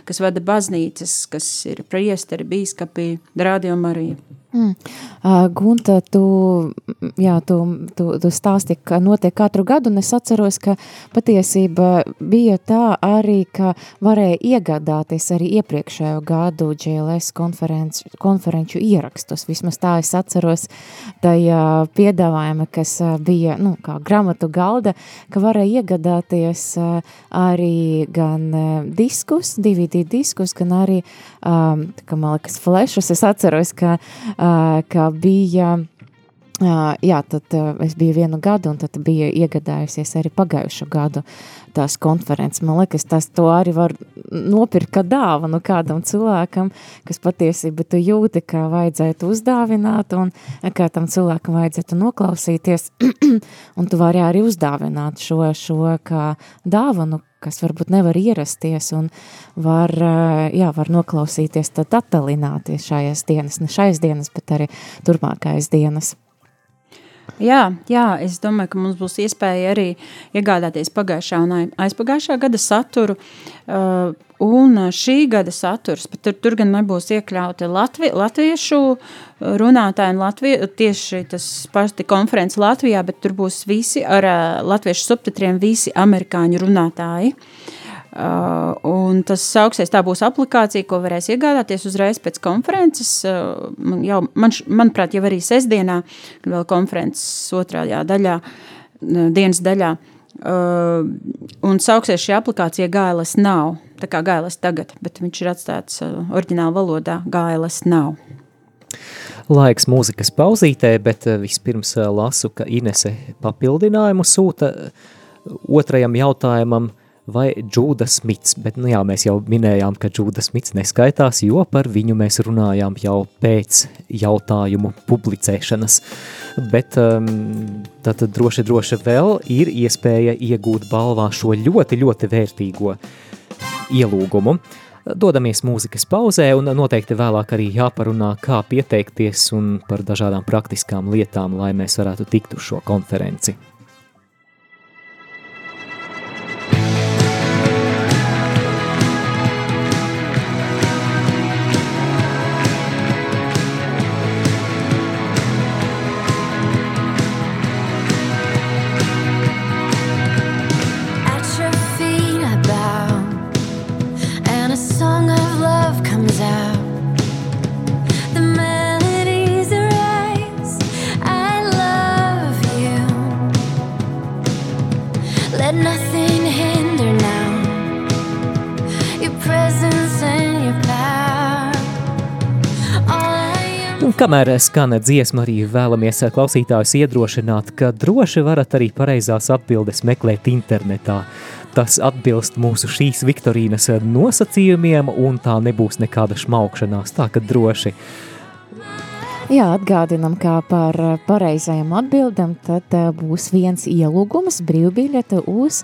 S3: kas vada baznīcas, kas ir priesteri, bīskapi, rādījumi arī.
S2: Mm. Uh, Gunta, tu, jā, tu, tu, tu stāsti, ka notiek katru gadu, un es atceros, ka patiesība bija tā arī, ka varēja iegādāties arī iepriekšējo gadu GLS konferenču, konferenču ierakstus. Vismaz tā es atceros tajā piedāvājuma, kas bija, nu, kā gramatu galda, ka varēja iegādāties arī gan diskus, DVD diskus, gan arī, um, kā man liekas, flešus. Es atceros, ka ka bija Uh, jā, tad uh, es biju vienu gadu, un tad bija iegādājusies arī pagājušo gadu tās konferences. Man liekas, tas to arī var nopirkt kā dāvanu kādam cilvēkam, kas patiesībā tu jūti, ka vajadzētu uzdāvināt, un kā tam cilvēkam vajadzētu noklausīties, un tu vari arī uzdāvināt šo, šo kā dāvanu, kas varbūt nevar ierasties un var, jā, var noklausīties, tad attalināties šajās dienas, ne šais dienas, bet arī turpmākais dienas.
S3: Jā, jā, es domāju, ka mums būs iespēja arī iegādāties pagājušā un aizpagājušā gada saturu. Uh, un šī gada saturs, bet tur, tur gan nebūs iekļauti latvi, latviešu runātāji un latvi, tieši tas pasti konferences Latvijā, bet tur būs visi ar uh, latviešu subtitriem, visi amerikāņu runātāji. Uh, Uh, un tas sauksies, tā būs aplikācija, ko varēs iegādāties uzreiz pēc konferences. Uh, man jau, man, manuprāt, jau arī sestdienā, kad vēl konferences otrajā daļā, uh, dienas daļā. Uh, un sauksies šī aplikācija GLS nav, tā kā GLS tagad, bet viņš ir atstāts uh, oriģināla valodā GLS nav.
S1: Laiks mūzikas pauzītē, bet uh, vispirms uh, lasu, ka Inese papildinājumu sūta otrajam jautājumam – vai Džūda Smits, bet nu jā, mēs jau minējām, ka Džūda Smits neskaitās, jo par viņu mēs runājām jau pēc jautājumu publicēšanas. Bet um, tad droši, droši vēl ir iespēja iegūt balvā šo ļoti, ļoti vērtīgo ielūgumu. Dodamies mūzikas pauzē un noteikti vēlāk arī jāparunā, kā pieteikties un par dažādām praktiskām lietām, lai mēs varētu tikt uz šo konferenci.
S5: Kamēr skana dziesma, arī vēlamies klausītājus iedrošināt, ka droši varat arī pareizās atbildes meklēt internetā. Tas atbilst mūsu šīs viktorīnas nosacījumiem, un tā nebūs nekāda šmaukšanās, tā ka droši.
S2: Jā, atgādinam, kā par pareizajām atbildam, tad būs viens ielūgums brīvbiļete uz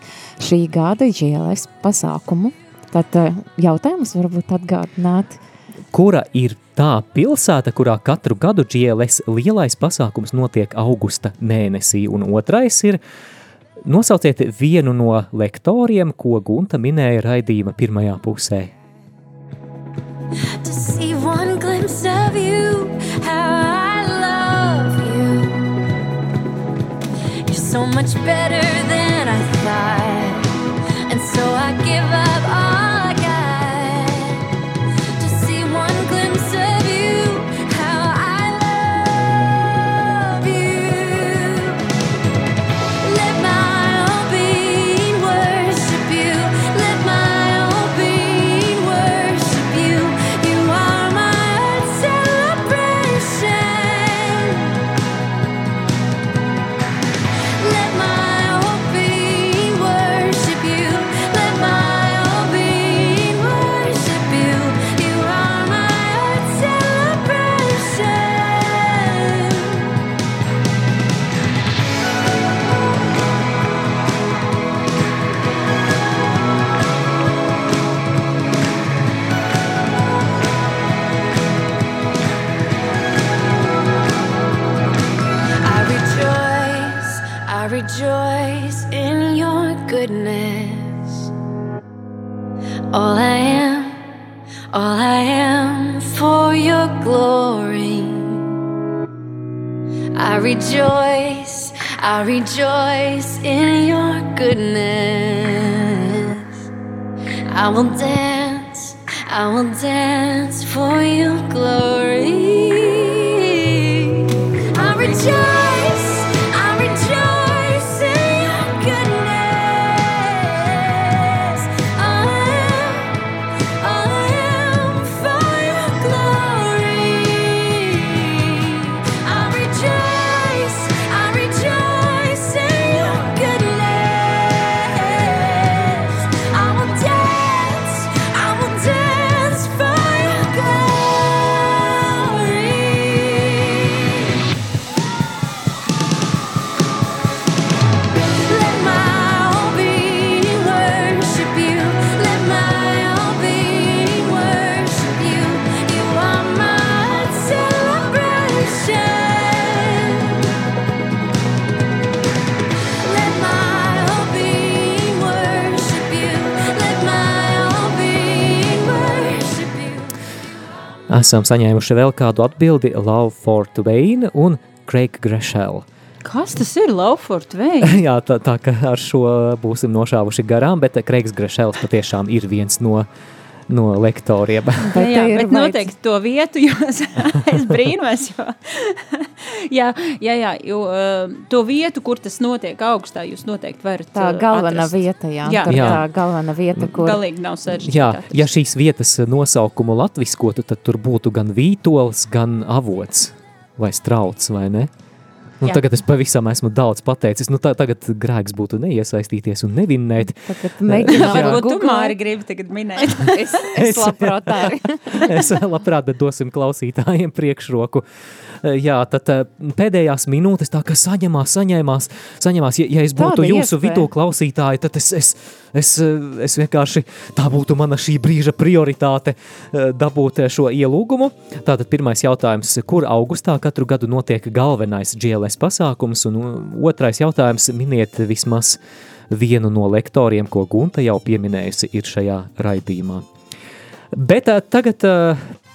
S2: šī gada GLS pasākumu. Tad jautājums varbūt atgādināt.
S5: Kura ir tā pilsēta, kurā katru gadu GLS lielais pasākums notiek augusta mēnesī, un otrais ir nosauciet vienu no lektoriem, ko Gunta minēja raidījuma pirmajā pusē. To see one glimpse of you, how I love you You're so much better than I thought And so I give up all rejoice in your goodness. All I am, all I am for your glory. I rejoice, I rejoice in your goodness. I will dance, I will dance for your glory. Esam saņēmuši vēl kādu atbildi Love for Twain un Craig Greshel.
S3: Kas tas ir Love for Twain?
S5: Jā, tā, tā ka ar šo būsim nošāvuši garām, bet Creigs Greshels patiešām ir viens no no lektoriem.
S3: jā, jā, bet noteikti to vietu, jo es brīnos, jo, jā, jā, jā, jo uh, to vietu, kur tas notiek augstā, jūs noteikti varat
S2: Tā uh, galvenā atrast. vieta, jā, jā. Jā. tā galvenā vieta, kur...
S3: Galīgi nav sarežģīti.
S5: Jā, ja šīs vietas nosaukumu latviskotu, tad tur būtu gan vītols, gan avots vai strauts, vai ne? Nu, Jā. tagad es pavisam esmu daudz pateicis. Nu, tā, tagad grēks būtu neiesaistīties un nevinnēt.
S2: Tagad mēģinām,
S3: varbūt tu Māri gribi tagad minēt.
S2: es, es labprāt arī.
S5: es labprāt, bet dosim klausītājiem priekšroku. Jā, tad pēdējās minūtes tā, ka saņemās, saņēmās, saņemās. Ja, ja es būtu Tāda jūsu iespēja. vidū klausītāji, tad es, es, es, es vienkārši, tā būtu mana šī brīža prioritāte dabūt šo ielūgumu. Tātad pirmais jautājums, kur augustā katru gadu notiek galvenais GLS galvenais pasākums, un otrais jautājums miniet vismaz vienu no lektoriem, ko Gunta jau pieminējusi ir šajā raidījumā. Bet tagad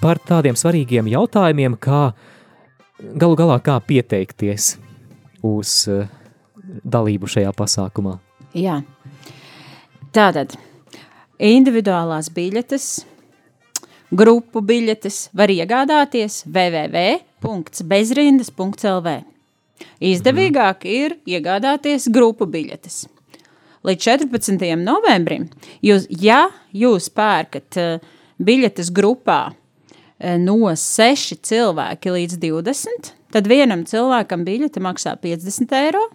S5: par tādiem svarīgiem jautājumiem, kā galu galā kā pieteikties uz dalību šajā pasākumā.
S3: Jā, tātad individuālās biļetes, grupu biļetes var iegādāties www.bezrindas.lv. Izdevīgāk ir iegādāties grupu biļetes. Līdz 14. novembrim, jūs, ja jūs pērkat uh, biļetes grupā, uh, e, no 6 cilvēki līdz 20, tad vienam cilvēkam biļete maksā 50 eiro.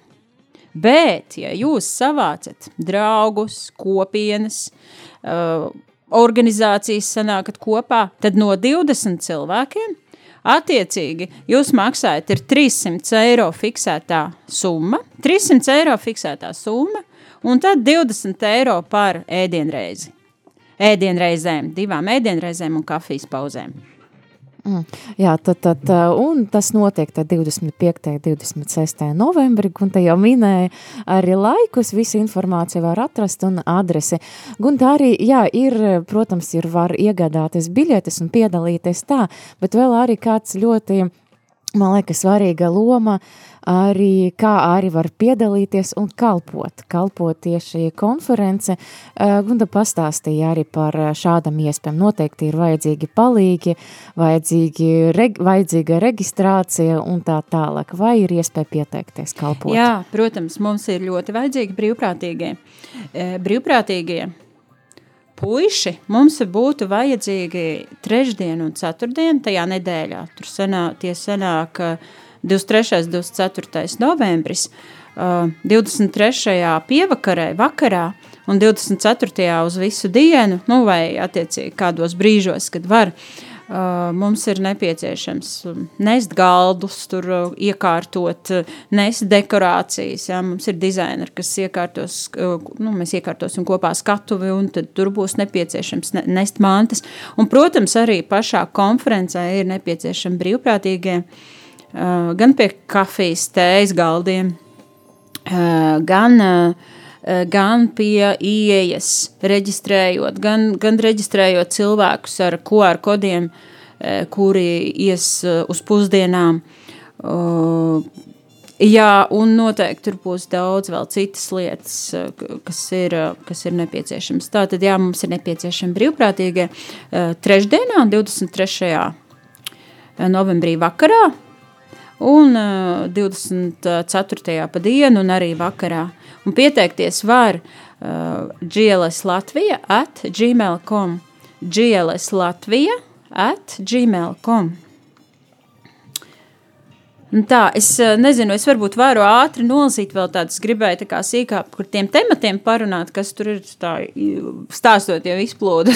S3: Bet, ja jūs savācat draugus, kopienas, uh, organizācijas sanākat kopā, tad no 20 cilvēkiem Attiecīgi, jūs maksājat 300 eiro fiksētā summa, 300 eiro fiksētā summa, un tad 20 eiro par ēdienreizi. Ēdienreizēm, divām ēdienreizēm un kafijas pauzēm.
S2: Mm. Jā, tad, tad, un tas notiek 25. un 26. novembrī. Gunta jau minēja arī laikus, visu informāciju var atrast un adresi. Gunta arī, jā, ir, protams, ir var iegādāties biļetes un piedalīties tā, bet vēl arī kāds ļoti, man liekas, svarīga loma uh, arī kā arī var piedalīties un kalpot, kalpot tieši konference. Gunda pastāstīja arī par šādam iespējām. Noteikti ir vajadzīgi palīgi, vajadzīgi, reg, vajadzīga reģistrācija un tā tālāk. Vai ir iespēja pieteikties kalpot?
S3: Jā, protams, mums ir ļoti vajadzīgi brīvprātīgie. Brīvprātīgie puiši mums būtu vajadzīgi trešdien un ceturtdien tajā nedēļā. Tur senā, tie senāk uh, 23. un 24. novembris, 23. pievakarē, vakarā un 24. uz visu dienu, nu vai attiecīgi kādos brīžos, kad var, mums ir nepieciešams nest galdus, tur iekārtot, nest dekorācijas, jā, mums ir dizaineri, kas iekārtos, nu, mēs iekārtosim kopā skatuvi, un tur būs nepieciešams nest mantas, un, protams, arī pašā konferencē ir nepieciešami brīvprātīgie, uh, gan pie kafijas, tējas galdiem, eh, gan, eh, gan pie ieejas reģistrējot, gan, gan reģistrējot cilvēkus ar QR kodiem, kuri ies uz pusdienām. Jā, un noteikti tur būs daudz vēl citas lietas, kas ir, kas ir nepieciešamas. Tātad, jā, mums ir nepieciešami brīvprātīgie trešdienā, 23. novembrī vakarā, un uh, 24. pa dienu un arī vakarā. Un pieteikties var uh, GLS Latvija at gmail.com GLS Latvija at gmail.com Un tā, es nezinu, es varbūt varu ātri nolasīt vēl tādus, gribēju tā kā sīkāk par tiem tematiem parunāt, kas tur ir tā, stāstot jau izplūdu.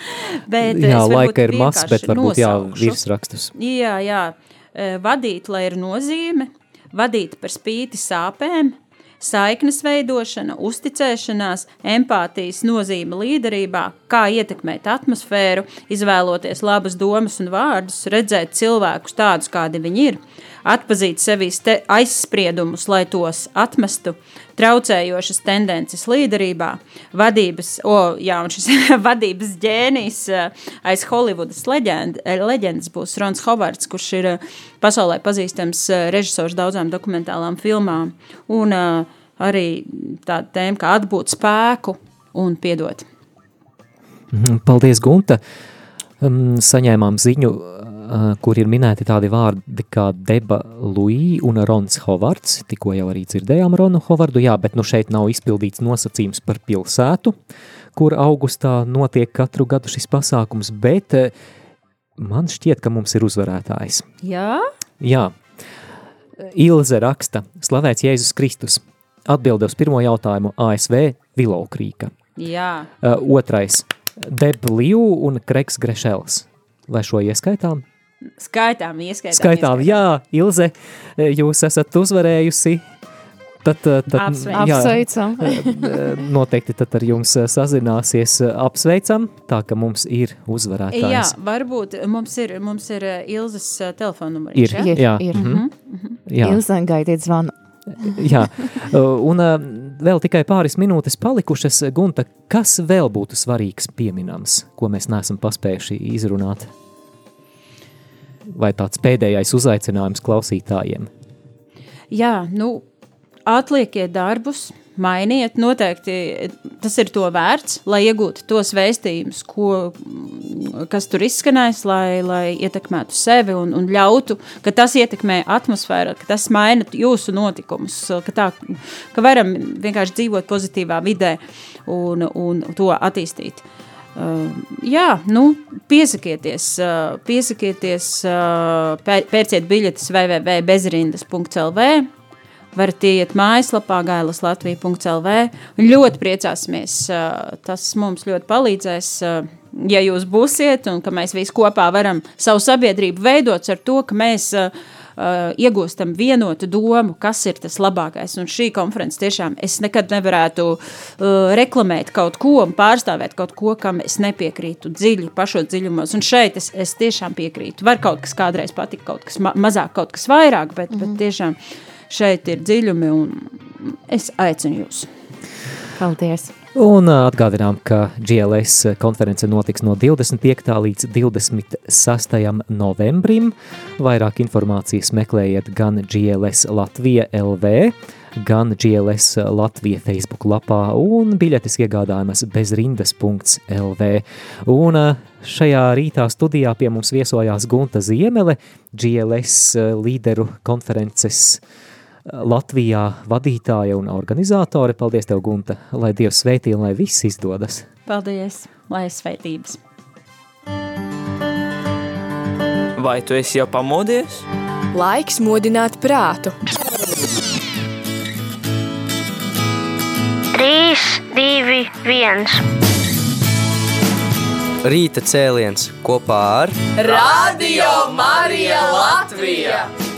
S1: bet jā, laika ir maz, bet varbūt jā, virsrakstus.
S3: Jā, jā. Eh, vadīt, lai ir nozīme, vadīt par spīti sāpēm, saiknes veidošana, uzticēšanās, empātijas nozīme līderībā, kā ietekmēt atmosfēru, izvēloties labas domas un vārdus, redzēt cilvēkus tādus, kādi viņi ir, atpazīt sevīs aizspriedumus, lai tos atmestu, traucējošas tendences līderībā, vadības, o, jā, un šis vadības ģēnijs eh, aiz Holivudas leģend, eh, leģendas būs Rons Hovards, kurš ir eh, pasaulē pazīstams režisors daudzām dokumentālām filmām, un arī tāda tēma kā atbūt spēku un piedot.
S1: Mhm, paldies, Gunta! Saņēmām ziņu kur ir minēti tādi vārdi kā Deba Luī un Rons Hovards. Tikko jau arī dzirdējām Ronu Hovardu, jā, bet nu šeit nav izpildīts nosacījums par pilsētu, kur augustā notiek katru gadu šis pasākums, bet eh, man šķiet, ka mums ir uzvarētājs.
S3: Jā?
S1: Jā. Ilze raksta, slavēts Jēzus Kristus. Atbilde uz pirmo jautājumu ASV Vilaukrīka.
S3: Jā.
S1: Uh, otrais – Deb Liu un Kreks Grešels. Vai šo ieskaitām?
S3: Skaitām, ieskaitām.
S1: Skaitām, ieskaitām. jā, Ilze, jūs esat uzvarējusi. Tad, tad
S2: jā, apsveicam.
S1: noteikti tad ar jums sazināsies apsveicam, tā ka mums ir uzvarētājs.
S3: Jā, varbūt mums ir, mums ir Ilzes telefona numurs.
S1: Ir,
S2: ir,
S1: jā.
S2: ir. Mm -hmm. Mm -hmm. jā. Ilze gaidiet zvanu.
S1: jā, un vēl tikai pāris minūtes palikušas. Gunta, kas vēl būtu svarīgs pieminams, ko mēs neesam paspējuši izrunāt? Vai tāds pēdējais uzaicinājums klausītājiem?
S3: Jā, nu, atlieciet darbus, mainiet. Noteikti tas ir to vērts, lai iegūtu tos vēstījumus, ko, kas tur izskanēs, lai, lai ietekmētu sevi un, un ļautu, ka tas ietekmē atmosfēru, ka tas maina jūsu notikumus, ka, tā, ka varam vienkārši dzīvot pozitīvā vidē un, un to attīstīt. Uh, jā, nu, piesakieties, piesakieties, pērciet biļetes www.bezrindas.lv, varat iet mājaslapā gailaslatvija.lv. Ļoti priecāsimies, tas mums ļoti palīdzēs, ja jūs būsiet un ka mēs visi kopā varam savu sabiedrību veidot ar to, ka mēs uh, iegūstam vienotu domu, kas ir tas labākais. Un šī konference tiešām es nekad nevarētu uh, reklamēt kaut ko un pārstāvēt kaut ko, kam es nepiekrītu dziļi, pašos dziļumos. Un šeit es, es tiešām piekrītu. Var kaut kas kādreiz patikt, kaut kas ma mazāk, kaut kas vairāk, bet, mm -hmm. bet mhm. tiešām šeit ir dziļumi un es aicinu jūs.
S2: Paldies!
S1: Un atgādinām, ka GLS konference notiks no 25. līdz 26. novembrim. Vairāk informācijas meklējiet gan GLS Latvija LV, gan GLS Latvija Facebook lapā un biļetes iegādājamas bezrindas.lv. Un šajā rītā studijā pie mums viesojās Gunta Ziemele, GLS līderu konferences uh, Latvijā vadītāja un organizātore. Paldies tev, Gunta, lai Dievs sveitī un lai viss izdodas.
S3: Paldies, lai sveitības.
S4: Vai tu esi jau pamodies?
S6: Laiks modināt prātu.
S7: 3, 2, 1.
S8: Rīta cēliens kopā ar
S6: Radio Marija Latvija.